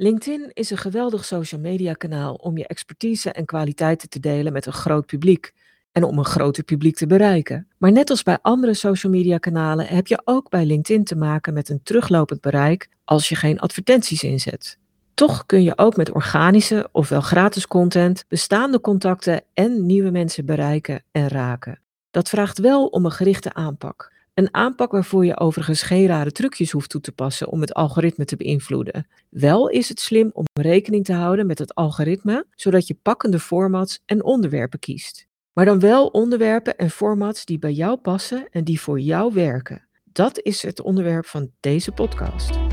LinkedIn is een geweldig social media kanaal om je expertise en kwaliteiten te delen met een groot publiek en om een groter publiek te bereiken. Maar net als bij andere social media kanalen heb je ook bij LinkedIn te maken met een teruglopend bereik als je geen advertenties inzet. Toch kun je ook met organische ofwel gratis content bestaande contacten en nieuwe mensen bereiken en raken. Dat vraagt wel om een gerichte aanpak. Een aanpak waarvoor je overigens geen rare trucjes hoeft toe te passen om het algoritme te beïnvloeden. Wel is het slim om rekening te houden met het algoritme, zodat je pakkende formats en onderwerpen kiest. Maar dan wel onderwerpen en formats die bij jou passen en die voor jou werken. Dat is het onderwerp van deze podcast.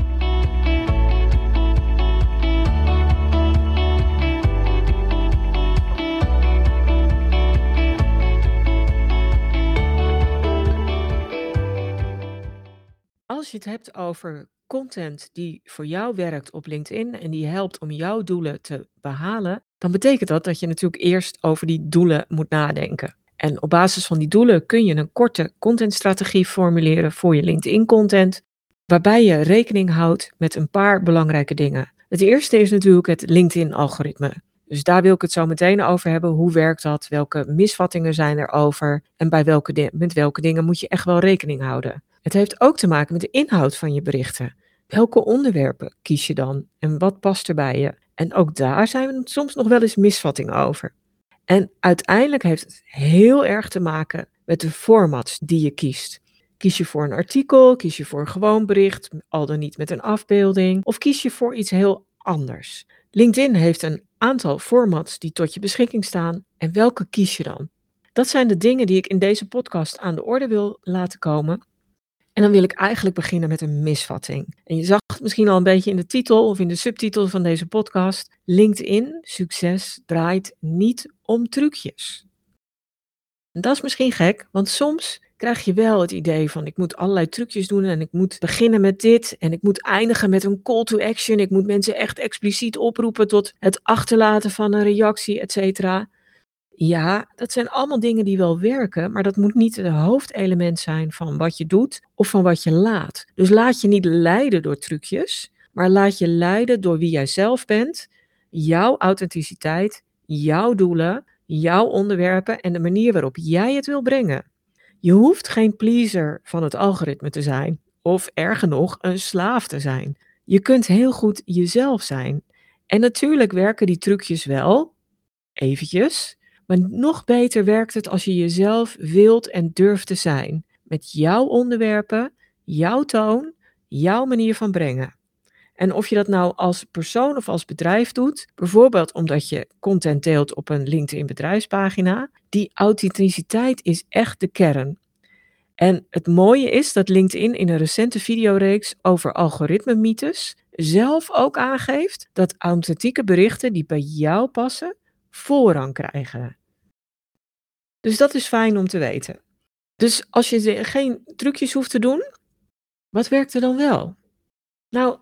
Als je het hebt over content die voor jou werkt op LinkedIn en die helpt om jouw doelen te behalen, dan betekent dat dat je natuurlijk eerst over die doelen moet nadenken. En op basis van die doelen kun je een korte contentstrategie formuleren voor je LinkedIn-content, waarbij je rekening houdt met een paar belangrijke dingen. Het eerste is natuurlijk het LinkedIn-algoritme. Dus daar wil ik het zo meteen over hebben. Hoe werkt dat? Welke misvattingen zijn er over? En bij welke met welke dingen moet je echt wel rekening houden? Het heeft ook te maken met de inhoud van je berichten. Welke onderwerpen kies je dan en wat past er bij je? En ook daar zijn soms nog wel eens misvattingen over. En uiteindelijk heeft het heel erg te maken met de formats die je kiest. Kies je voor een artikel, kies je voor een gewoon bericht, al dan niet met een afbeelding, of kies je voor iets heel anders? LinkedIn heeft een aantal formats die tot je beschikking staan en welke kies je dan? Dat zijn de dingen die ik in deze podcast aan de orde wil laten komen en dan wil ik eigenlijk beginnen met een misvatting. En je zag het misschien al een beetje in de titel of in de subtitel van deze podcast. LinkedIn succes draait niet om trucjes. En dat is misschien gek, want soms krijg je wel het idee van ik moet allerlei trucjes doen en ik moet beginnen met dit en ik moet eindigen met een call to action. Ik moet mensen echt expliciet oproepen tot het achterlaten van een reactie, et cetera. Ja, dat zijn allemaal dingen die wel werken, maar dat moet niet het hoofdelement zijn van wat je doet of van wat je laat. Dus laat je niet leiden door trucjes, maar laat je leiden door wie jij zelf bent, jouw authenticiteit, jouw doelen, jouw onderwerpen en de manier waarop jij het wil brengen. Je hoeft geen pleaser van het algoritme te zijn, of erger nog, een slaaf te zijn. Je kunt heel goed jezelf zijn. En natuurlijk werken die trucjes wel, eventjes, maar nog beter werkt het als je jezelf wilt en durft te zijn. Met jouw onderwerpen, jouw toon, jouw manier van brengen. En of je dat nou als persoon of als bedrijf doet, bijvoorbeeld omdat je content deelt op een LinkedIn bedrijfspagina, die authenticiteit is echt de kern. En het mooie is dat LinkedIn in een recente videoreeks over algoritme-mythes zelf ook aangeeft dat authentieke berichten die bij jou passen, voorrang krijgen. Dus dat is fijn om te weten. Dus als je geen trucjes hoeft te doen, wat werkt er dan wel? Nou,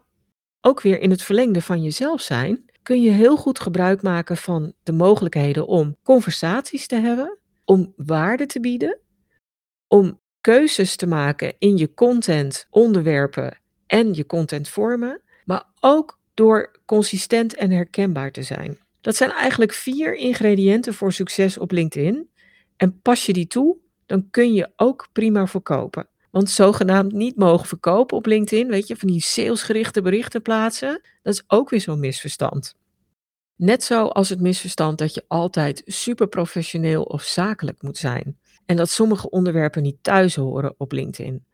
ook weer in het verlengde van jezelf zijn, kun je heel goed gebruik maken van de mogelijkheden om conversaties te hebben, om waarde te bieden, om keuzes te maken in je content, onderwerpen en je content vormen, maar ook door consistent en herkenbaar te zijn. Dat zijn eigenlijk vier ingrediënten voor succes op LinkedIn. En pas je die toe, dan kun je ook prima verkopen. Want zogenaamd niet mogen verkopen op LinkedIn, weet je, van die salesgerichte berichten plaatsen, dat is ook weer zo'n misverstand. Net zoals het misverstand dat je altijd super professioneel of zakelijk moet zijn. En dat sommige onderwerpen niet thuis horen op LinkedIn.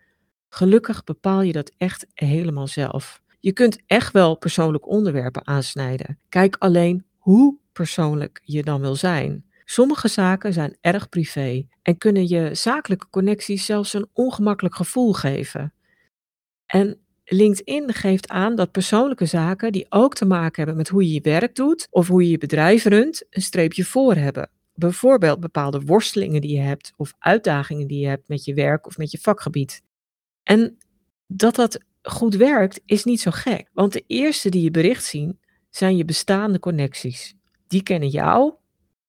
Gelukkig bepaal je dat echt helemaal zelf. Je kunt echt wel persoonlijke onderwerpen aansnijden. Kijk alleen hoe persoonlijk je dan wil zijn. Sommige zaken zijn erg privé en kunnen je zakelijke connecties zelfs een ongemakkelijk gevoel geven. En LinkedIn geeft aan dat persoonlijke zaken die ook te maken hebben met hoe je je werk doet of hoe je je bedrijf runt, een streepje voor hebben. Bijvoorbeeld bepaalde worstelingen die je hebt of uitdagingen die je hebt met je werk of met je vakgebied. En dat dat goed werkt is niet zo gek, want de eerste die je bericht zien zijn je bestaande connecties. Die kennen jou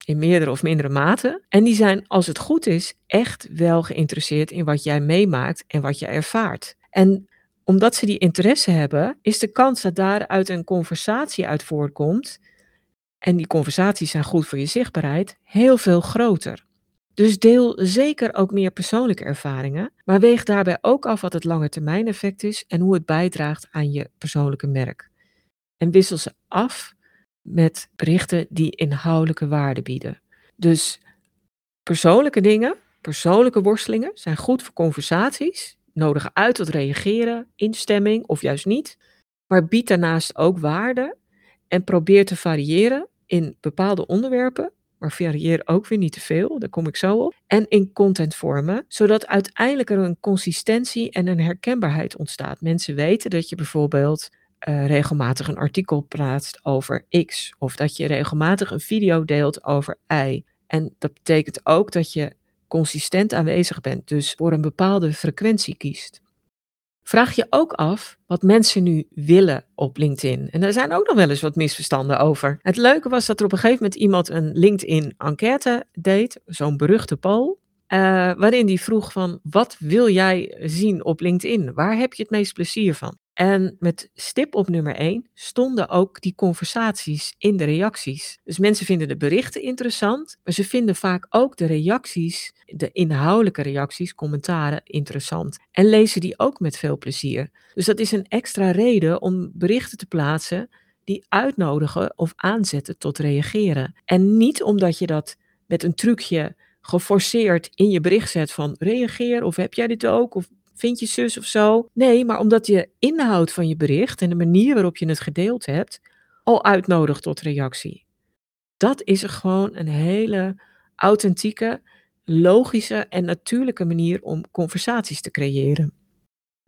in meerdere of mindere mate. En die zijn, als het goed is, echt wel geïnteresseerd in wat jij meemaakt en wat je ervaart. En omdat ze die interesse hebben, is de kans dat daaruit een conversatie uit voortkomt, en die conversaties zijn goed voor je zichtbaarheid, heel veel groter. Dus deel zeker ook meer persoonlijke ervaringen, maar weeg daarbij ook af wat het lange termijn effect is en hoe het bijdraagt aan je persoonlijke merk. En wissel ze af met berichten die inhoudelijke waarde bieden. Dus persoonlijke dingen, persoonlijke worstelingen zijn goed voor conversaties, nodigen uit tot reageren, instemming of juist niet, maar bied daarnaast ook waarde en probeer te variëren in bepaalde onderwerpen maar varieer ook weer niet te veel, daar kom ik zo op. En in contentvormen, zodat uiteindelijk er een consistentie en een herkenbaarheid ontstaat. Mensen weten dat je bijvoorbeeld uh, regelmatig een artikel plaatst over X, of dat je regelmatig een video deelt over Y. En dat betekent ook dat je consistent aanwezig bent, dus voor een bepaalde frequentie kiest. Vraag je ook af wat mensen nu willen op LinkedIn. En er zijn ook nog wel eens wat misverstanden over. Het leuke was dat er op een gegeven moment iemand een LinkedIn-enquête deed, zo'n beruchte poll. Uh, waarin die vroeg van wat wil jij zien op LinkedIn? Waar heb je het meest plezier van? En met stip op nummer 1 stonden ook die conversaties in de reacties. Dus mensen vinden de berichten interessant, maar ze vinden vaak ook de reacties, de inhoudelijke reacties, commentaren interessant. En lezen die ook met veel plezier. Dus dat is een extra reden om berichten te plaatsen die uitnodigen of aanzetten tot reageren. En niet omdat je dat met een trucje geforceerd in je bericht zet van reageer of heb jij dit ook of vind je zus of zo. Nee, maar omdat je inhoud van je bericht en de manier waarop je het gedeeld hebt, al uitnodigt tot reactie. Dat is gewoon een hele authentieke, logische en natuurlijke manier om conversaties te creëren.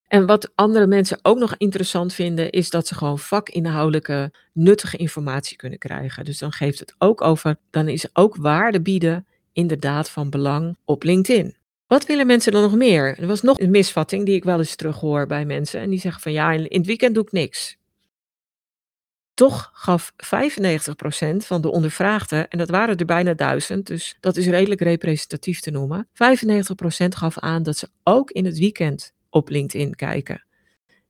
En wat andere mensen ook nog interessant vinden, is dat ze gewoon vakinhoudelijke, nuttige informatie kunnen krijgen. Dus dan geeft het ook over, dan is ook waarde bieden inderdaad van belang op LinkedIn. Wat willen mensen dan nog meer? Er was nog een misvatting die ik wel eens terughoor bij mensen. En die zeggen van ja, in het weekend doe ik niks. Toch gaf 95% van de ondervraagden, en dat waren er bijna duizend, dus dat is redelijk representatief te noemen. 95% gaf aan dat ze ook in het weekend op LinkedIn kijken.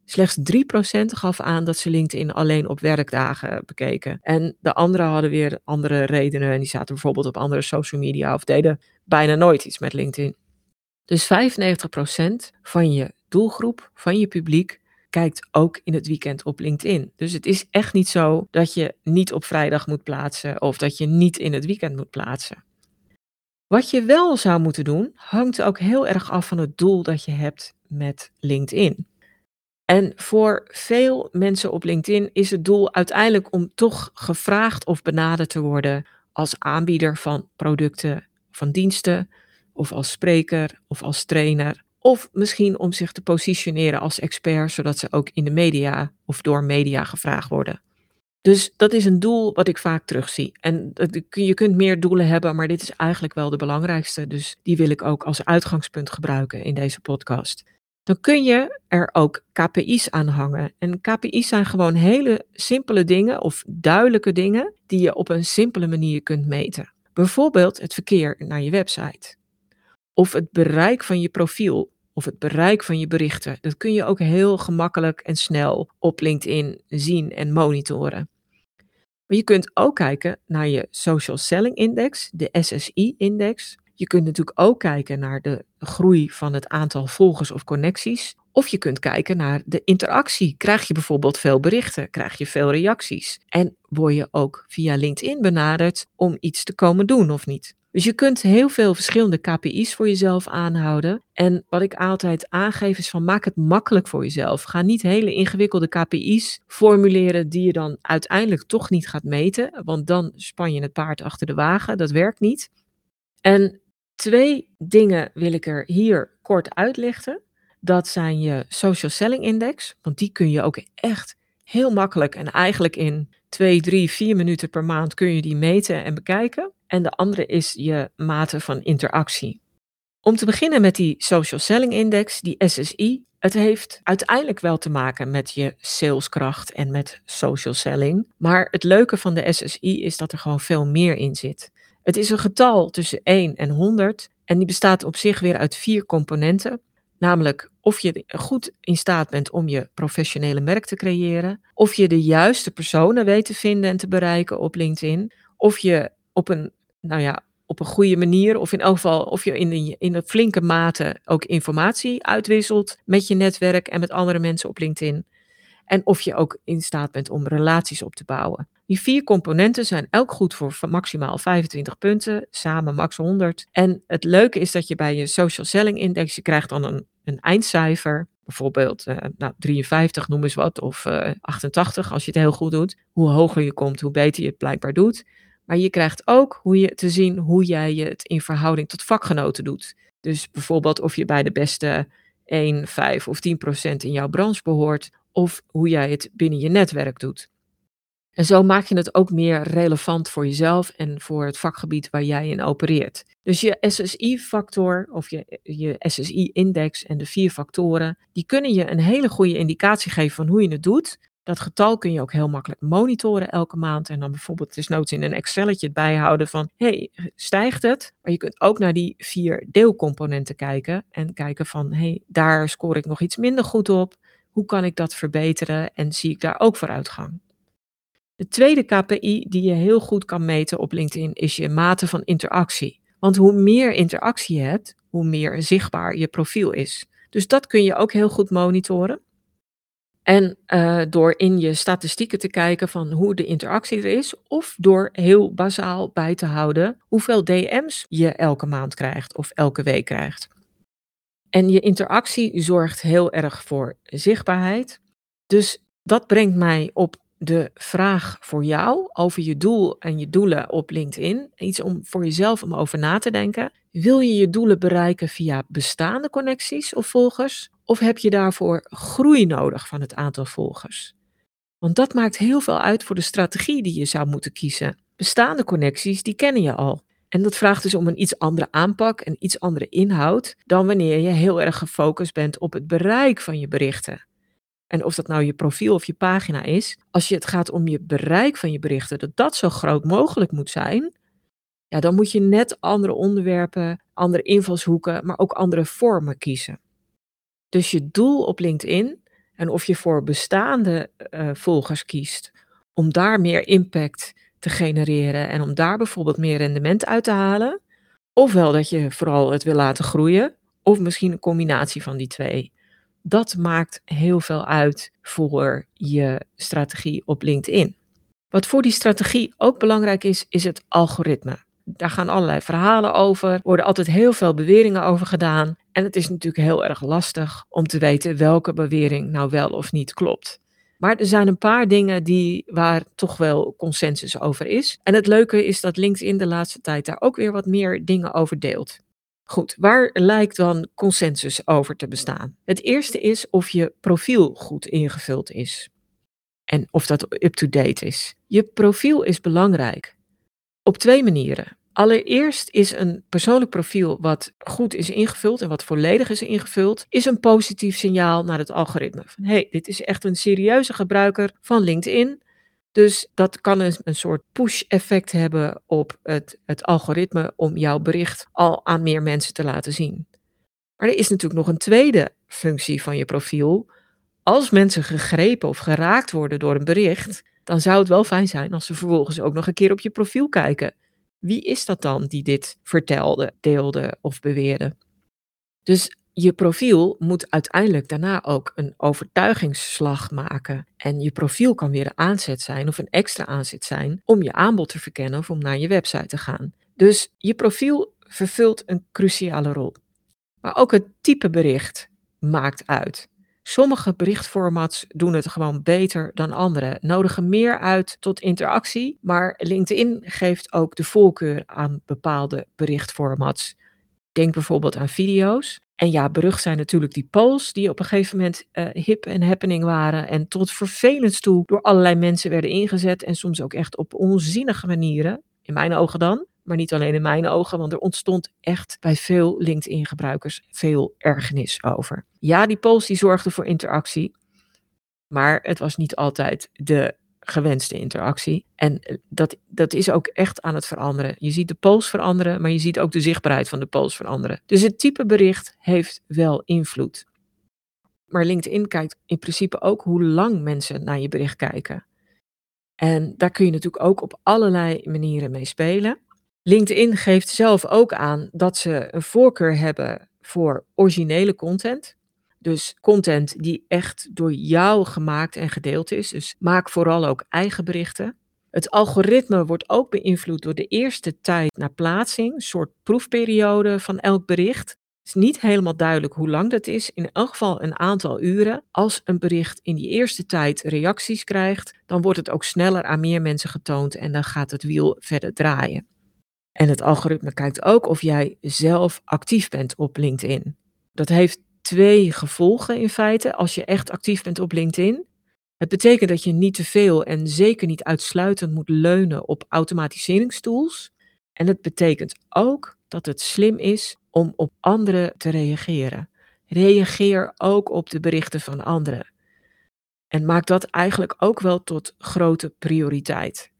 Slechts 3% gaf aan dat ze LinkedIn alleen op werkdagen bekeken. En de anderen hadden weer andere redenen. En die zaten bijvoorbeeld op andere social media of deden bijna nooit iets met LinkedIn. Dus 95% van je doelgroep, van je publiek, kijkt ook in het weekend op LinkedIn. Dus het is echt niet zo dat je niet op vrijdag moet plaatsen of dat je niet in het weekend moet plaatsen. Wat je wel zou moeten doen, hangt ook heel erg af van het doel dat je hebt met LinkedIn. En voor veel mensen op LinkedIn is het doel uiteindelijk om toch gevraagd of benaderd te worden als aanbieder van producten, van diensten of als spreker of als trainer. Of misschien om zich te positioneren als expert, zodat ze ook in de media of door media gevraagd worden. Dus dat is een doel wat ik vaak terugzie. En je kunt meer doelen hebben, maar dit is eigenlijk wel de belangrijkste. Dus die wil ik ook als uitgangspunt gebruiken in deze podcast. Dan kun je er ook KPI's aan hangen. En KPI's zijn gewoon hele simpele dingen of duidelijke dingen die je op een simpele manier kunt meten. Bijvoorbeeld het verkeer naar je website of het bereik van je profiel of het bereik van je berichten. Dat kun je ook heel gemakkelijk en snel op LinkedIn zien en monitoren. Maar je kunt ook kijken naar je Social Selling Index, de SSI-index. Je kunt natuurlijk ook kijken naar de groei van het aantal volgers of connecties. Of je kunt kijken naar de interactie. Krijg je bijvoorbeeld veel berichten? Krijg je veel reacties? En word je ook via LinkedIn benaderd om iets te komen doen of niet? Dus je kunt heel veel verschillende KPI's voor jezelf aanhouden. En wat ik altijd aangeef is van maak het makkelijk voor jezelf. Ga niet hele ingewikkelde KPI's formuleren die je dan uiteindelijk toch niet gaat meten. Want dan span je het paard achter de wagen. Dat werkt niet. En twee dingen wil ik er hier kort uitlichten. Dat zijn je Social Selling Index. Want die kun je ook echt heel makkelijk en eigenlijk in twee, drie, vier minuten per maand kun je die meten en bekijken. En de andere is je mate van interactie. Om te beginnen met die Social Selling Index, die SSI. Het heeft uiteindelijk wel te maken met je saleskracht en met social selling. Maar het leuke van de SSI is dat er gewoon veel meer in zit. Het is een getal tussen 1 en 100 en die bestaat op zich weer uit vier componenten, namelijk of je goed in staat bent om je professionele merk te creëren, of je de juiste personen weet te vinden en te bereiken op LinkedIn, of je op een, nou ja, op een goede manier, of in elk geval of je in een, in een flinke mate ook informatie uitwisselt met je netwerk en met andere mensen op LinkedIn. En of je ook in staat bent om relaties op te bouwen. Die vier componenten zijn elk goed voor maximaal 25 punten, samen max 100. En het leuke is dat je bij je social selling index, je krijgt dan een, een eindcijfer. Bijvoorbeeld uh, nou, 53 noem eens wat, of uh, eh, 88 als je het heel goed doet. Hoe hoger je komt, hoe beter je het blijkbaar doet. Maar je krijgt ook hoe je te zien hoe jij het in verhouding tot vakgenoten doet. Dus bijvoorbeeld of je bij de beste 1, 5 of 10 procent in jouw branche behoort, of hoe jij het binnen je netwerk doet. En zo maak je het ook meer relevant voor jezelf en voor het vakgebied waar jij in opereert. Dus je SSI-factor of je, je SSI-index en de vier factoren, die kunnen je een hele goede indicatie geven van hoe je het doet. Dat getal kun je ook heel makkelijk monitoren elke maand. En dan bijvoorbeeld desnoods in een Excelletje bijhouden van, hey, stijgt het? Maar je kunt ook naar die vier deelcomponenten kijken en kijken van, hey, daar scoor ik nog iets minder goed op. Hoe kan ik dat verbeteren en zie ik daar ook vooruitgang? De tweede KPI die je heel goed kan meten op LinkedIn is je mate van interactie. Want hoe meer interactie je hebt, hoe meer zichtbaar je profiel is. Dus dat kun je ook heel goed monitoren. En uh, door in je statistieken te kijken van hoe de interactie er is, of door heel bazaal bij te houden hoeveel DM's je elke maand krijgt of elke week krijgt. En je interactie zorgt heel erg voor zichtbaarheid. Dus dat brengt mij op de vraag voor jou over je doel en je doelen op LinkedIn. Iets om voor jezelf om over na te denken. Wil je je doelen bereiken via bestaande connecties of volgers? Of heb je daarvoor groei nodig van het aantal volgers? Want dat maakt heel veel uit voor de strategie die je zou moeten kiezen. Bestaande connecties, die kennen je al. En dat vraagt dus om een iets andere aanpak en iets andere inhoud dan wanneer je heel erg gefocust bent op het bereik van je berichten. En of dat nou je profiel of je pagina is, als je het gaat om je bereik van je berichten, dat dat zo groot mogelijk moet zijn, ja, dan moet je net andere onderwerpen, andere invalshoeken, maar ook andere vormen kiezen. Dus je doel op LinkedIn en of je voor bestaande uh, volgers kiest om daar meer impact te genereren en om daar bijvoorbeeld meer rendement uit te halen, ofwel dat je vooral het wil laten groeien, of misschien een combinatie van die twee dat maakt heel veel uit voor je strategie op LinkedIn. Wat voor die strategie ook belangrijk is, is het algoritme. Daar gaan allerlei verhalen over, worden altijd heel veel beweringen over gedaan. En het is natuurlijk heel erg lastig om te weten welke bewering nou wel of niet klopt. Maar er zijn een paar dingen die, waar toch wel consensus over is. En het leuke is dat LinkedIn de laatste tijd daar ook weer wat meer dingen over deelt. Goed, waar lijkt dan consensus over te bestaan? Het eerste is of je profiel goed ingevuld is. En of dat up-to-date is. Je profiel is belangrijk. Op twee manieren. Allereerst is een persoonlijk profiel wat goed is ingevuld en wat volledig is ingevuld, is een positief signaal naar het algoritme. Van hey, dit is echt een serieuze gebruiker van LinkedIn. Dus dat kan een, een soort push-effect hebben op het, het algoritme om jouw bericht al aan meer mensen te laten zien. Maar er is natuurlijk nog een tweede functie van je profiel. Als mensen gegrepen of geraakt worden door een bericht, dan zou het wel fijn zijn als ze vervolgens ook nog een keer op je profiel kijken. Wie is dat dan die dit vertelde, deelde of beweerde? Dus je profiel moet uiteindelijk daarna ook een overtuigingsslag maken. En je profiel kan weer een aanzet zijn of een extra aanzet zijn om je aanbod te verkennen of om naar je website te gaan. Dus je profiel vervult een cruciale rol. Maar ook het type bericht maakt uit. Sommige berichtformats doen het gewoon beter dan andere, nodigen meer uit tot interactie, maar LinkedIn geeft ook de voorkeur aan bepaalde berichtformats. Denk bijvoorbeeld aan video's. En ja, berucht zijn natuurlijk die polls die op een gegeven moment uh, hip en happening waren en tot vervelend toe door allerlei mensen werden ingezet en soms ook echt op onzinnige manieren, in mijn ogen dan, maar niet alleen in mijn ogen, want er ontstond echt bij veel LinkedIn-gebruikers veel ergernis over. Ja, die polls die zorgden voor interactie, maar het was niet altijd de gewenste interactie. En eh, dat, dat is ook echt aan het veranderen. Je ziet de polls veranderen, maar je ziet ook de zichtbaarheid van de polls veranderen. Dus het type bericht heeft wel invloed. Maar LinkedIn kijkt in principe ook hoe lang mensen naar je bericht kijken. En daar kun je natuurlijk ook op allerlei manieren mee spelen. LinkedIn geeft zelf ook aan dat ze een voorkeur hebben voor originele content. Dus content die echt door jou gemaakt en gedeeld is. Dus maak vooral ook eigen berichten. Het algoritme wordt ook beïnvloed door de eerste tijd na plaatsing, een soort proefperiode van elk bericht. Het is niet helemaal duidelijk hoe lang dat is, in elk geval een aantal uren. Als een bericht in die eerste tijd reacties krijgt, dan wordt het ook sneller aan meer mensen getoond en dan gaat het wiel verder draaien. En het algoritme kijkt ook of jij zelf actief bent op LinkedIn. Dat heeft twee gevolgen in feite als je echt actief bent op LinkedIn. Het betekent dat je niet te veel en zeker niet uitsluitend moet leunen op automatiseringstools. En het betekent ook dat het slim is om op anderen te reageren. Reageer ook op de berichten van anderen. En maak dat eigenlijk ook wel tot grote prioriteit.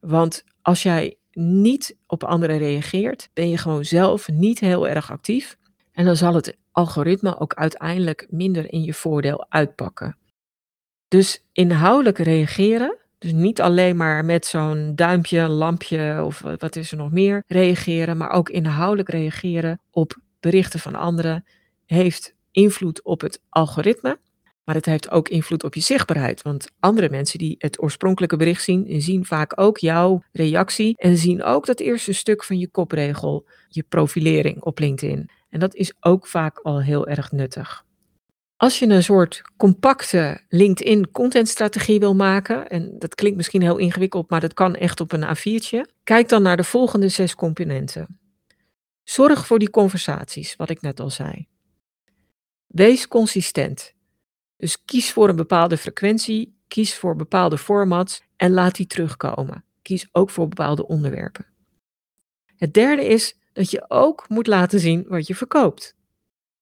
Want als jij niet op anderen reageert, ben je gewoon zelf niet heel erg actief. En dan zal het algoritme ook uiteindelijk minder in je voordeel uitpakken. Dus inhoudelijk reageren, dus niet alleen maar met zo'n duimpje, lampje of wat is er nog meer reageren, maar ook inhoudelijk reageren op berichten van anderen, heeft invloed op het algoritme. Maar het heeft ook invloed op je zichtbaarheid. Want andere mensen die het oorspronkelijke bericht zien, zien vaak ook jouw reactie. En zien ook dat eerste stuk van je kopregel, je profilering op LinkedIn. En dat is ook vaak al heel erg nuttig. Als je een soort compacte LinkedIn contentstrategie wil maken, en dat klinkt misschien heel ingewikkeld, maar dat kan echt op een A4'tje, kijk dan naar de volgende zes componenten. Zorg voor die conversaties, wat ik net al zei. Wees consistent. Dus kies voor een bepaalde frequentie, kies voor bepaalde formats en laat die terugkomen. Kies ook voor bepaalde onderwerpen. Het derde is dat je ook moet laten zien wat je verkoopt.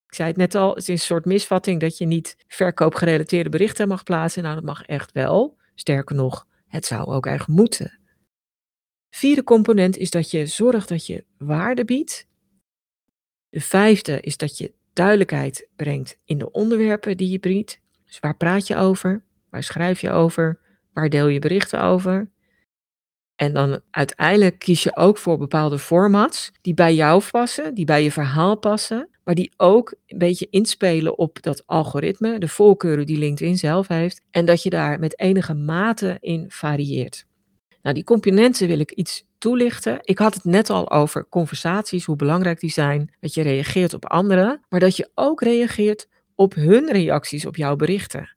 Ik zei het net al, het is een soort misvatting dat je niet verkoopgerelateerde berichten mag plaatsen. Nou, dat mag echt wel. Sterker nog, het zou ook echt moeten. Vierde component is dat je zorgt dat je waarde biedt. De vijfde is dat je duidelijkheid brengt in de onderwerpen die je biedt. Dus waar praat je over? Waar schrijf je over? Waar deel je berichten over? En dan uiteindelijk kies je ook voor bepaalde formats die bij jou passen, die bij je verhaal passen, maar die ook een beetje inspelen op dat algoritme, de voorkeuren die LinkedIn zelf heeft, en dat je daar met enige mate in varieert. Nou, die componenten wil ik iets toelichten. Ik had het net al over conversaties, hoe belangrijk die zijn, dat je reageert op anderen, maar dat je ook reageert op hun reacties op jouw berichten.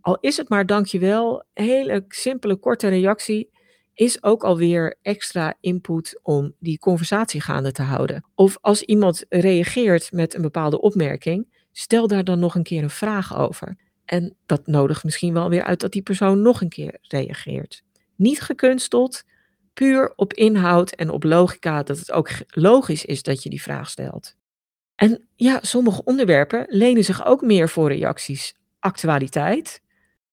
Al is het maar dankjewel, hele simpele korte reactie, is ook alweer extra input om die conversatie gaande te houden. Of als iemand reageert met een bepaalde opmerking, stel daar dan nog een keer een vraag over. En dat nodigt misschien wel weer uit dat die persoon nog een keer reageert. Niet gekunsteld, puur op inhoud en op logica, dat het ook logisch is dat je die vraag stelt. En ja, sommige onderwerpen lenen zich ook meer voor reacties. Actualiteit,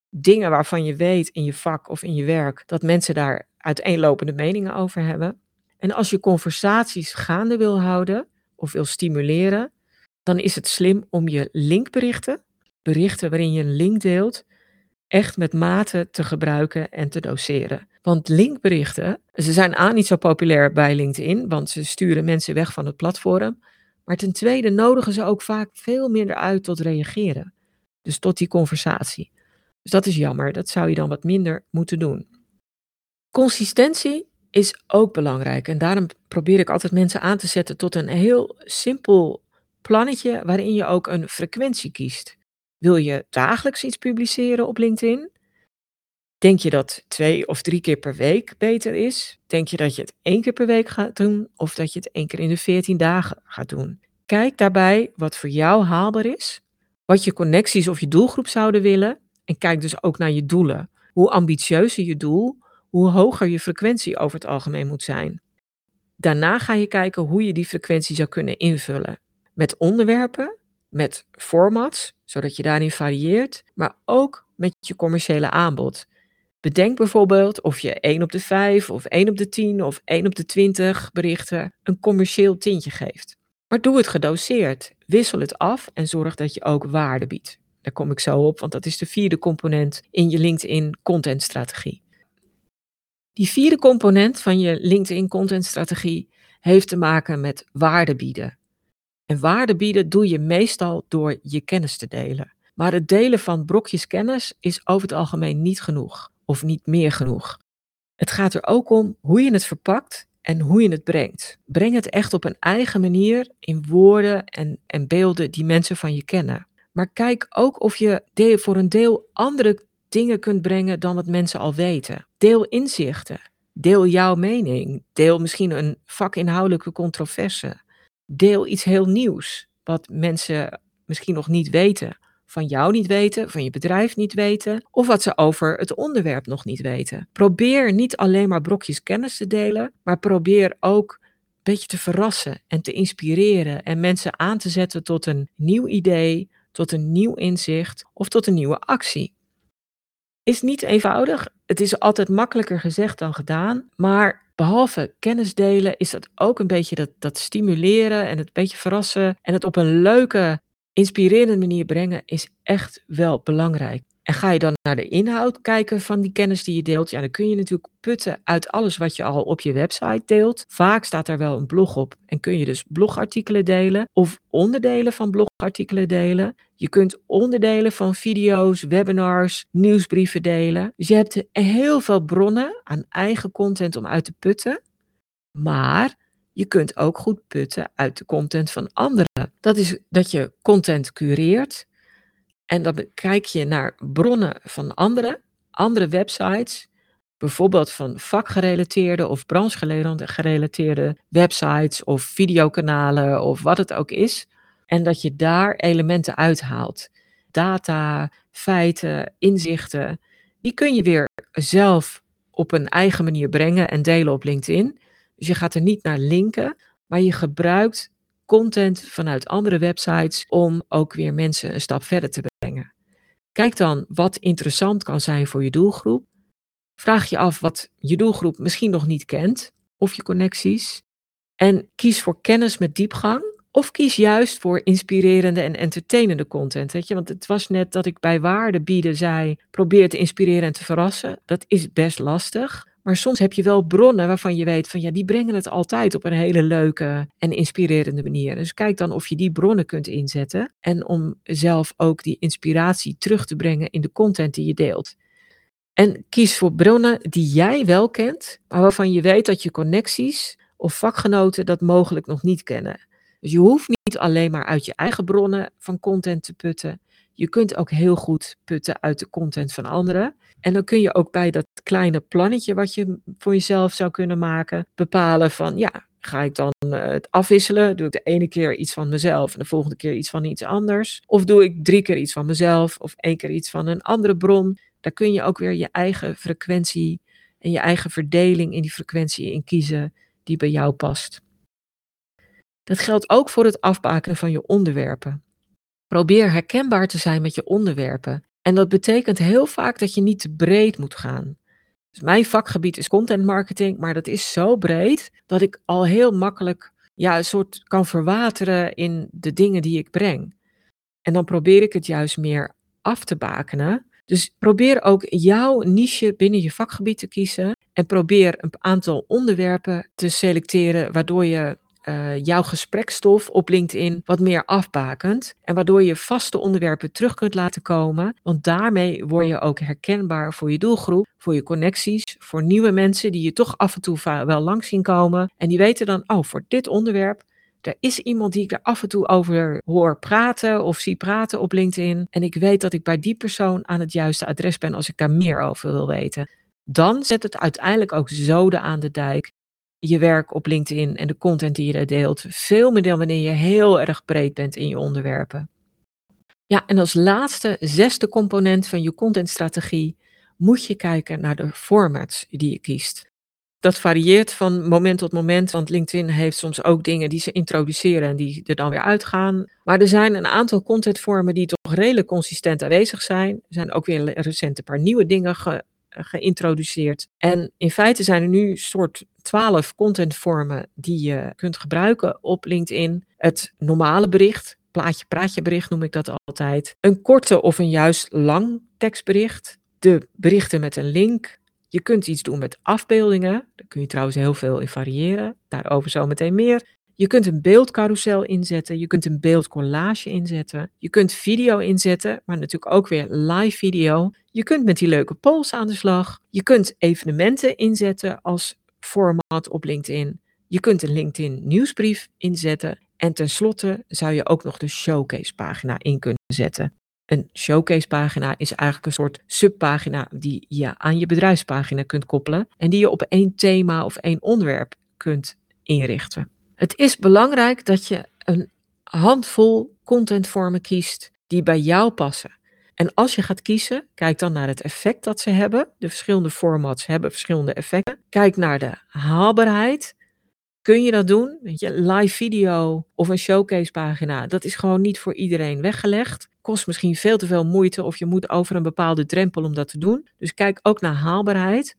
dingen waarvan je weet in je vak of in je werk dat mensen daar uiteenlopende meningen over hebben. En als je conversaties gaande wil houden of wil stimuleren, dan is het slim om je linkberichten, berichten waarin je een link deelt, echt met mate te gebruiken en te doseren. Want linkberichten, ze zijn A niet zo populair bij LinkedIn, want ze sturen mensen weg van het platform. Maar ten tweede nodigen ze ook vaak veel minder uit tot reageren. Dus tot die conversatie. Dus dat is jammer, dat zou je dan wat minder moeten doen. Consistentie is ook belangrijk en daarom probeer ik altijd mensen aan te zetten tot een heel simpel plannetje waarin je ook een frequentie kiest. Wil je dagelijks iets publiceren op LinkedIn? Denk je dat twee of drie keer per week beter is? Denk je dat je het één keer per week gaat doen of dat je het één keer in de veertien dagen gaat doen? Kijk daarbij wat voor jou haalbaar is, wat je connecties of je doelgroep zouden willen en kijk dus ook naar je doelen. Hoe ambitieuzer je doel, hoe hoger je frequentie over het algemeen moet zijn. Daarna ga je kijken hoe je die frequentie zou kunnen invullen. Met onderwerpen, met formats, zodat je daarin varieert, maar ook met je commerciële aanbod. Bedenk bijvoorbeeld of je 1 op de 5 of 1 op de 10 of 1 op de 20 berichten een commercieel tintje geeft. Maar doe het gedoseerd. Wissel het af en zorg dat je ook waarde biedt. Daar kom ik zo op, want dat is de vierde component in je LinkedIn contentstrategie. Die vierde component van je LinkedIn contentstrategie heeft te maken met waarde bieden. En waarde bieden doe je meestal door je kennis te delen. Maar het delen van brokjes kennis is over het algemeen niet genoeg of niet meer genoeg. Het gaat er ook om hoe je het verpakt en hoe je het brengt. Breng het echt op een eigen manier in woorden en, en beelden die mensen van je kennen. Maar kijk ook of je voor een deel andere dingen kunt brengen dan wat mensen al weten. Deel inzichten. Deel jouw mening. Deel misschien een vakinhoudelijke controverse. Deel iets heel nieuws, wat mensen misschien nog niet weten. Van jou niet weten, van je bedrijf niet weten, of wat ze over het onderwerp nog niet weten. Probeer niet alleen maar brokjes kennis te delen, maar probeer ook een beetje te verrassen en te inspireren en mensen aan te zetten tot een nieuw idee, tot een nieuw inzicht of tot een nieuwe actie. Is niet eenvoudig. Het is altijd makkelijker gezegd dan gedaan. Maar behalve kennis delen, is dat ook een beetje dat, dat stimuleren en het beetje verrassen. En het op een leuke, inspirerende manier brengen, is echt wel belangrijk. En ga je dan naar de inhoud kijken van die kennis die je deelt, ja, dan kun je natuurlijk putten uit alles wat je al op je website deelt. Vaak staat daar wel een blog op en kun je dus blogartikelen delen of onderdelen van blogartikelen delen. Je kunt onderdelen van video's, webinars, nieuwsbrieven delen. Dus je hebt heel veel bronnen aan eigen content om uit te putten. Maar je kunt ook goed putten uit de content van anderen. Dat is dat je content cureert en dan kijk je naar bronnen van anderen, andere websites, bijvoorbeeld van vakgerelateerde of branchegerelateerde websites of videokanalen of wat het ook is. En dat je daar elementen uithaalt. Data, feiten, inzichten, die kun je weer zelf op een eigen manier brengen en delen op LinkedIn. Dus je gaat er niet naar linken, maar je gebruikt content vanuit andere websites om ook weer mensen een stap verder te brengen. Kijk dan wat interessant kan zijn voor je doelgroep. Vraag je af wat je doelgroep misschien nog niet kent of je connecties. En kies voor kennis met diepgang of kies juist voor inspirerende en entertainende content. Weet je? Want het was net dat ik bij waarde bieden zei: probeer te inspireren en te verrassen. Dat is best lastig. Maar soms heb je wel bronnen waarvan je weet van ja, die brengen het altijd op een hele leuke en inspirerende manier. Dus kijk dan of je die bronnen kunt inzetten. En om zelf ook die inspiratie terug te brengen in de content die je deelt. En kies voor bronnen die jij wel kent, maar waarvan je weet dat je connecties of vakgenoten dat mogelijk nog niet kennen. Dus je hoeft niet alleen maar uit je eigen bronnen van content te putten. Je kunt ook heel goed putten uit de content van anderen. En dan kun je ook bij dat kleine plannetje wat je voor jezelf zou kunnen maken, bepalen van ja, ga ik dan eh, het afwisselen? Doe ik de ene keer iets van mezelf en de volgende keer iets van iets anders? Of doe ik drie keer iets van mezelf of één keer iets van een andere bron? Daar kun je ook weer je eigen frequentie en je eigen verdeling in die frequentie in kiezen die bij jou past. Dat geldt ook voor het afbakenen van je onderwerpen. Probeer herkenbaar te zijn met je onderwerpen. En dat betekent heel vaak dat je niet te breed moet gaan. Dus mijn vakgebied is content marketing, maar dat is zo breed dat ik al heel makkelijk ja, een soort kan verwateren in de dingen die ik breng. En dan probeer ik het juist meer af te bakenen. Dus probeer ook jouw niche binnen je vakgebied te kiezen en probeer een aantal onderwerpen te selecteren waardoor je uh, jouw gesprekstof op LinkedIn wat meer afbakent. En waardoor je vaste onderwerpen terug kunt laten komen. Want daarmee word je ook herkenbaar voor je doelgroep, voor je connecties, voor nieuwe mensen die je toch af en toe wel langs zien komen. En die weten dan, oh, voor dit onderwerp er is iemand die ik er af en toe over hoor praten of zie praten op LinkedIn. En ik weet dat ik bij die persoon aan het juiste adres ben als ik daar meer over wil weten. Dan zet het uiteindelijk ook zoden aan de dijk je werk op LinkedIn en de content die je daar deelt. Veel meer dan wanneer je heel erg breed bent in je onderwerpen. Ja, en als laatste, zesde component van je contentstrategie moet je kijken naar de formats die je kiest. Dat varieert van moment tot moment, want LinkedIn heeft soms ook dingen die ze introduceren en die er dan weer uitgaan. Maar er zijn een aantal contentvormen die toch redelijk consistent aanwezig zijn. Er zijn ook weer recent een paar nieuwe dingen ge geïntroduceerd. En in feite zijn er nu soort twaalf contentvormen die je kunt gebruiken op LinkedIn. Het normale bericht, plaatje praatje bericht noem ik dat altijd. Een korte of een juist lang tekstbericht. De berichten met een link. Je kunt iets doen met afbeeldingen. Daar kun je trouwens heel veel in variëren. Daarover zo meteen meer. Je kunt een beeldcarousel inzetten. Je kunt een beeldcollage inzetten. Je kunt video inzetten, maar natuurlijk ook weer live video. Je kunt met die leuke polls aan de slag. Je kunt evenementen inzetten als format op LinkedIn. Je kunt een LinkedIn nieuwsbrief inzetten. En tenslotte zou je ook nog de showcase pagina in kunnen zetten. Een showcase pagina is eigenlijk een soort subpagina die je aan je bedrijfspagina kunt koppelen en die je op één thema of één onderwerp kunt inrichten. Het is belangrijk dat je een handvol contentvormen kiest die bij jou passen. En als je gaat kiezen, kijk dan naar het effect dat ze hebben. De verschillende formats hebben verschillende effecten. Kijk naar de haalbaarheid. Kun je dat doen? Weet je, live video of een showcase pagina, dat is gewoon niet voor iedereen weggelegd. Kost misschien veel te veel moeite of je moet over een bepaalde drempel om dat te doen. Dus kijk ook naar haalbaarheid.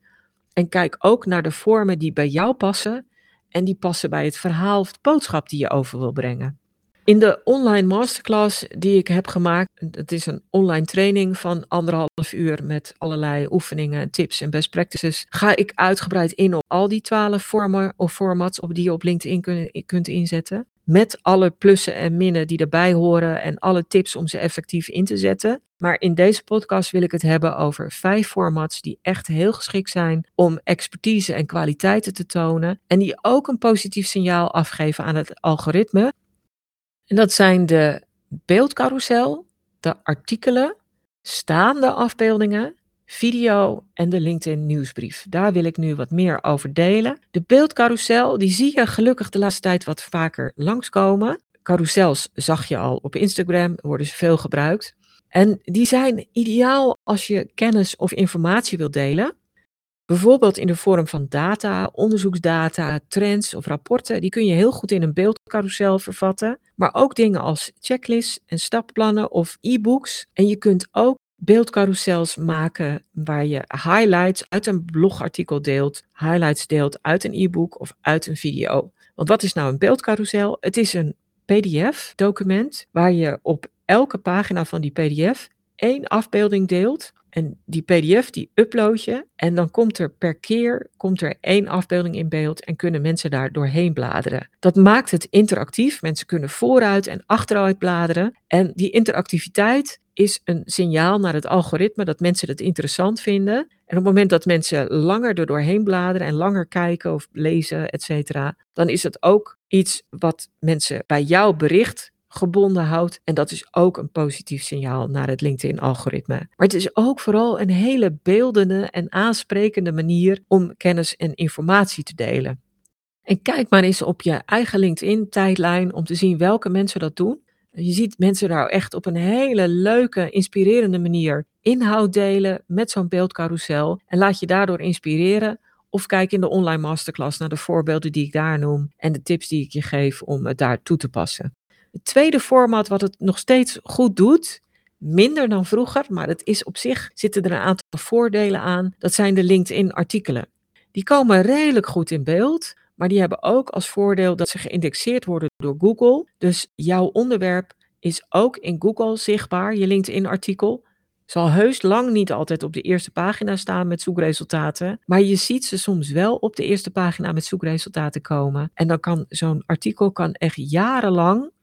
En kijk ook naar de vormen die bij jou passen en die passen bij het verhaal of de boodschap die je over wil brengen. In de online masterclass die ik heb gemaakt, het is een online training van anderhalf uur met allerlei oefeningen, tips en best practices, ga ik uitgebreid in op al die twaalf vormen of formats op die je op LinkedIn kunt inzetten. Met alle plussen en minnen die erbij horen en alle tips om ze effectief in te zetten. Maar in deze podcast wil ik het hebben over vijf formats die echt heel geschikt zijn om expertise en kwaliteiten te tonen. En die ook een positief signaal afgeven aan het algoritme. En dat zijn de beeldcarousel, de artikelen, staande afbeeldingen, video en de LinkedIn nieuwsbrief. Daar wil ik nu wat meer over delen. De beeldcarousel, die zie je gelukkig de laatste tijd wat vaker langskomen. Carousels zag je al op Instagram, worden ze veel gebruikt. En die zijn ideaal als je kennis of informatie wilt delen. Bijvoorbeeld in de vorm van data, onderzoeksdata, trends of rapporten. Die kun je heel goed in een beeldcarousel vervatten. Maar ook dingen als checklists en stapplannen of e-books. En je kunt ook beeldcarousels maken waar je highlights uit een blogartikel deelt, highlights deelt uit een e-book of uit een video. Want wat is nou een beeldcarousel? Het is een PDF-document waar je op elke pagina van die PDF één afbeelding deelt. En die PDF die upload je en dan komt er per keer komt er één afbeelding in beeld en kunnen mensen daar doorheen bladeren. Dat maakt het interactief. Mensen kunnen vooruit en achteruit bladeren. En die interactiviteit is een signaal naar het algoritme dat mensen het interessant vinden. En op het moment dat mensen langer er doorheen bladeren en langer kijken of lezen, et cetera, dan is het ook iets wat mensen bij jouw bericht gebonden houdt. En dat is ook een positief signaal naar het LinkedIn-algoritme. Maar het is ook vooral een hele beeldende en aansprekende manier om kennis en informatie te delen. En kijk maar eens op je eigen LinkedIn-tijdlijn om te zien welke mensen dat doen. Je ziet mensen daar echt op een hele leuke, inspirerende manier inhoud delen met zo'n beeldcarousel. En laat je daardoor inspireren. Of kijk in de online masterclass naar de voorbeelden die ik daar noem en de tips die ik je geef om het daar toe te passen. Het tweede format wat het nog steeds goed doet, minder dan vroeger, maar het is op zich zitten er een aantal voordelen aan. Dat zijn de LinkedIn artikelen. Die komen redelijk goed in beeld, maar die hebben ook als voordeel dat ze geïndexeerd worden door Google. Dus jouw onderwerp is ook in Google zichtbaar, je LinkedIn-artikel. Zal heus lang niet altijd op de eerste pagina staan met zoekresultaten, maar je ziet ze soms wel op de eerste pagina met zoekresultaten komen. En dan kan zo'n artikel kan echt jarenlang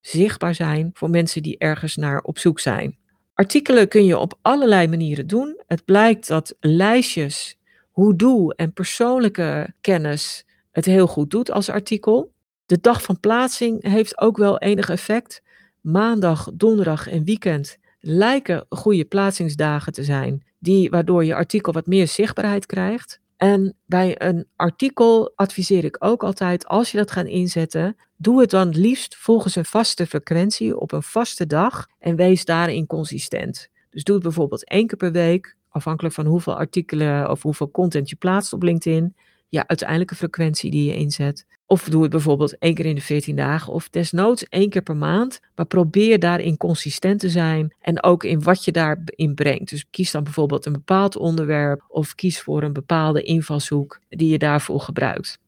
zichtbaar zijn voor mensen die ergens naar op zoek zijn. Artikelen kun je op allerlei manieren doen. Het blijkt dat lijstjes, hoe doe en persoonlijke kennis het heel goed doet als artikel. De dag van plaatsing heeft ook wel enig effect. Maandag, donderdag en weekend lijken goede plaatsingsdagen te zijn, die, waardoor je artikel wat meer zichtbaarheid krijgt. En bij een artikel adviseer ik ook altijd, als je dat gaat inzetten, doe het dan liefst volgens een vaste frequentie op een vaste dag en wees daarin consistent. Dus doe het bijvoorbeeld één keer per week, afhankelijk van hoeveel artikelen of hoeveel content je plaatst op LinkedIn ja, uiteindelijke frequentie die je inzet. Of doe het bijvoorbeeld één keer in de 14 dagen of desnoods één keer per maand. Maar probeer daarin consistent te zijn en ook in wat je daarin brengt. Dus kies dan bijvoorbeeld een bepaald onderwerp of kies voor een bepaalde invalshoek die je daarvoor gebruikt.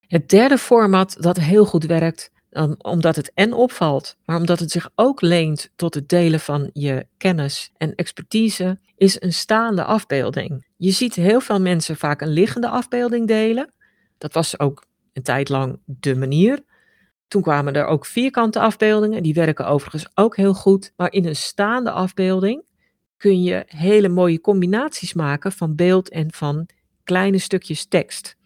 Het derde format dat heel goed werkt, omdat het en opvalt, maar omdat het zich ook leent tot het delen van je kennis en expertise, is een staande afbeelding. Je ziet heel veel mensen vaak een liggende afbeelding delen. Dat was ook een tijd lang de manier. Toen kwamen er ook vierkante afbeeldingen, die werken overigens ook heel goed. Maar in een staande afbeelding kun je hele mooie combinaties maken van beeld en van kleine stukjes tekst.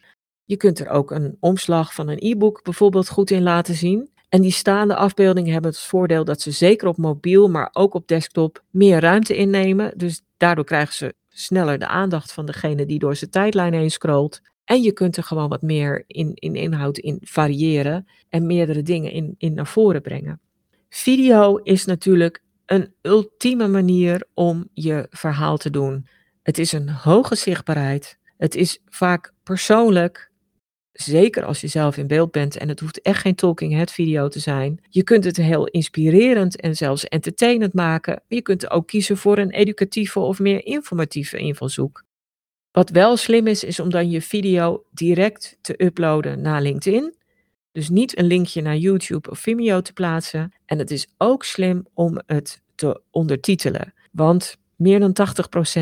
Je kunt er ook een omslag van een e-book bijvoorbeeld goed in laten zien. En die staande afbeeldingen hebben het voordeel dat ze zeker op mobiel, maar ook op desktop meer ruimte innemen. Dus daardoor krijgen ze sneller de aandacht van degene die door zijn tijdlijn heen scrolt. En je kunt er gewoon wat meer in, in inhoud in variëren en meerdere dingen in, in naar voren brengen. Video is natuurlijk een ultieme manier om je verhaal te doen. Het is een hoge zichtbaarheid. Het is vaak persoonlijk. Zeker als je zelf in beeld bent en het hoeft echt geen talking head video te zijn. Je kunt het heel inspirerend en zelfs entertainend maken. Je kunt ook kiezen voor een educatieve of meer informatieve invalshoek. Wat wel slim is, is om dan je video direct te uploaden naar LinkedIn. Dus niet een linkje naar YouTube of Vimeo te plaatsen. En het is ook slim om het te ondertitelen. Want meer dan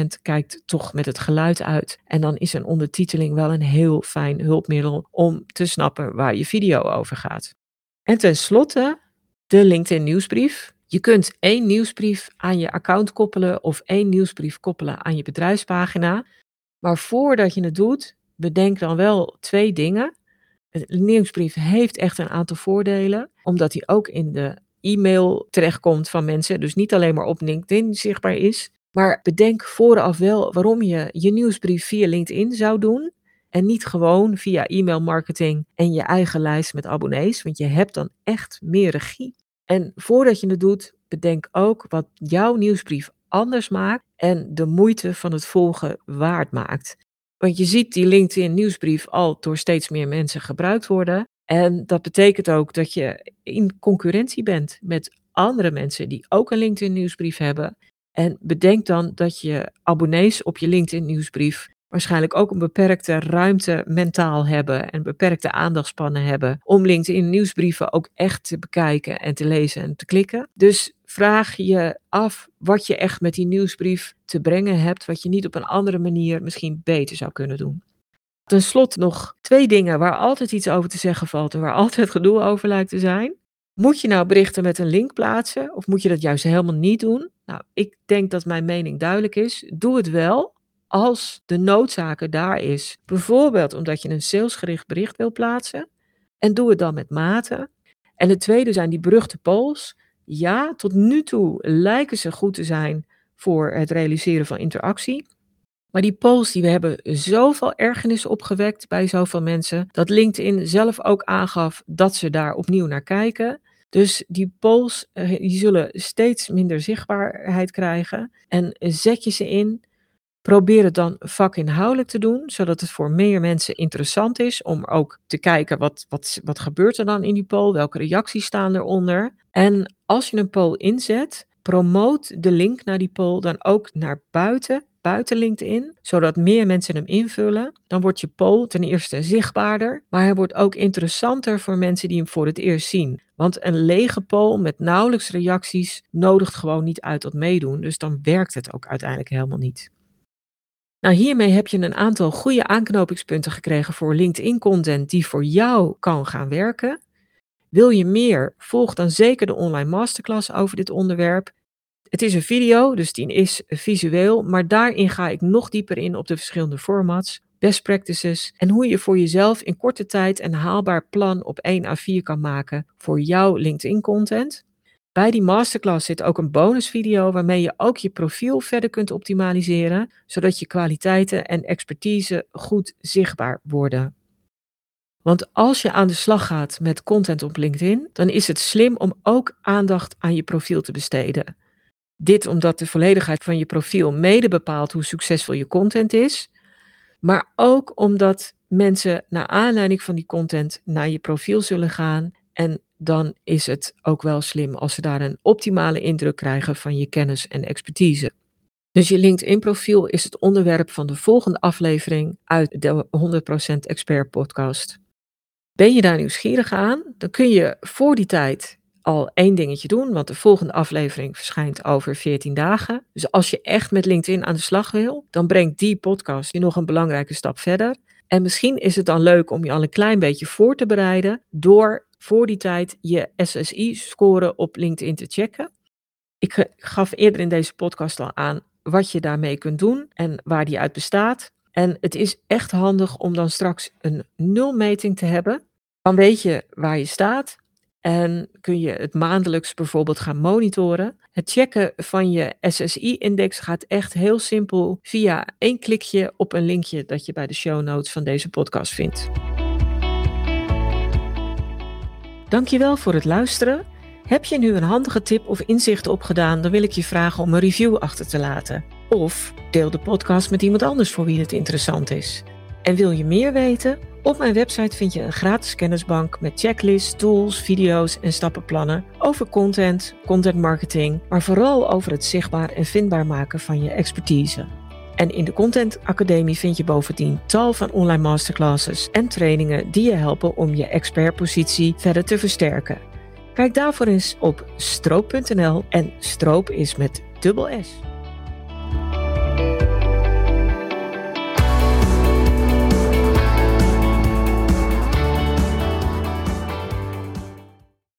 80% kijkt toch met het geluid uit. En dan is een ondertiteling wel een heel fijn hulpmiddel om te snappen waar je video over gaat. En tenslotte de LinkedIn nieuwsbrief. Je kunt één nieuwsbrief aan je account koppelen of één nieuwsbrief koppelen aan je bedrijfspagina. Maar voordat je het doet, bedenk dan wel twee dingen. Een nieuwsbrief heeft echt een aantal voordelen, omdat hij ook in de e-mail terechtkomt van mensen, dus niet alleen maar op LinkedIn zichtbaar is. Maar bedenk vooraf wel waarom je je nieuwsbrief via LinkedIn zou doen en niet gewoon via e-mail marketing en je eigen lijst met abonnees, want je hebt dan echt meer regie. En voordat je het doet, bedenk ook wat jouw nieuwsbrief anders maakt en de moeite van het volgen waard maakt. Want je ziet die LinkedIn nieuwsbrief al door steeds meer mensen gebruikt worden. En dat betekent ook dat je in concurrentie bent met andere mensen die ook een LinkedIn nieuwsbrief hebben. En bedenk dan dat je abonnees op je LinkedIn nieuwsbrief waarschijnlijk ook een beperkte ruimte mentaal hebben en beperkte aandachtspannen hebben om LinkedIn nieuwsbrieven ook echt te bekijken en te lezen en te klikken. Dus vraag je af wat je echt met die nieuwsbrief te brengen hebt, wat je niet op een andere manier misschien beter zou kunnen doen. Ten slotte nog twee dingen waar altijd iets over te zeggen valt en waar altijd gedoe over lijkt te zijn. Moet je nou berichten met een link plaatsen of moet je dat juist helemaal niet doen? Nou, ik denk dat mijn mening duidelijk is. Doe het wel als de noodzaak daar is. Bijvoorbeeld omdat je een salesgericht bericht wil plaatsen. En doe het dan met mate. En het tweede zijn die beruchte polls. Ja, tot nu toe lijken ze goed te zijn voor het realiseren van interactie. Maar die polls die we hebben zoveel ergernis opgewekt bij zoveel mensen, dat LinkedIn zelf ook aangaf dat ze daar opnieuw naar kijken. Dus die polls eh, die zullen steeds minder zichtbaarheid krijgen. En zet je ze in, probeer het dan vakinhoudelijk te doen, zodat het voor meer mensen interessant is om ook te kijken wat, wat, wat gebeurt er dan in die poll, welke reacties staan eronder. En als je een poll inzet, promoot de link naar die poll dan ook naar buiten buiten LinkedIn, zodat meer mensen hem invullen. Dan wordt je poll ten eerste zichtbaarder, maar hij wordt ook interessanter voor mensen die hem voor het eerst zien. Want een lege poll met nauwelijks reacties nodigt gewoon niet uit tot meedoen, dus dan werkt het ook uiteindelijk helemaal niet. Nou, hiermee heb je een aantal goede aanknopingspunten gekregen voor LinkedIn-content die voor jou kan gaan werken. Wil je meer? Volg dan zeker de online masterclass over dit onderwerp. Het is een video, dus die is visueel, maar daarin ga ik nog dieper in op de verschillende formats, best practices en hoe je voor jezelf in korte tijd een haalbaar plan op 1 A4 kan maken voor jouw LinkedIn content. Bij die masterclass zit ook een bonusvideo waarmee je ook je profiel verder kunt optimaliseren, zodat je kwaliteiten en expertise goed zichtbaar worden. Want als je aan de slag gaat met content op LinkedIn, dan is het slim om ook aandacht aan je profiel te besteden. Dit omdat de volledigheid van je profiel mede bepaalt hoe succesvol je content is, maar ook omdat mensen naar aanleiding van die content naar je profiel zullen gaan en dan is het ook wel slim als ze daar een optimale indruk krijgen van je kennis en expertise. Dus je LinkedIn-profiel is het onderwerp van de volgende aflevering uit de 100% Expert podcast. Ben je daar nieuwsgierig aan, dan kun je voor die tijd al één dingetje doen, want de volgende aflevering verschijnt over 14 dagen. Dus als je echt met LinkedIn aan de slag wil, dan brengt die podcast je nog een belangrijke stap verder. En misschien is het dan leuk om je al een klein beetje voor te bereiden door voor die tijd je SSI-score op LinkedIn te checken. Ik gaf eerder in deze podcast al aan wat je daarmee kunt doen en waar die uit bestaat. En het is echt handig om dan straks een nulmeting te hebben. Dan weet je waar je staat en kun je het maandelijks bijvoorbeeld gaan monitoren. Het checken van je SSI-index gaat echt heel simpel via één klikje op een linkje dat je bij de show notes van deze podcast vindt. Dankjewel voor het luisteren. Heb je nu een handige tip of inzicht opgedaan, dan wil ik je vragen om een review achter te laten. Of deel de podcast met iemand anders voor wie het interessant is. En wil je meer weten? Op mijn website vind je een gratis kennisbank met checklists, tools, video's en stappenplannen over content, content marketing, maar vooral over het zichtbaar en vindbaar maken van je expertise. En in de Content Academie vind je bovendien tal van online masterclasses en trainingen die je helpen om je expertpositie verder te versterken. Kijk daarvoor eens op stroop.nl en stroop is met dubbel S.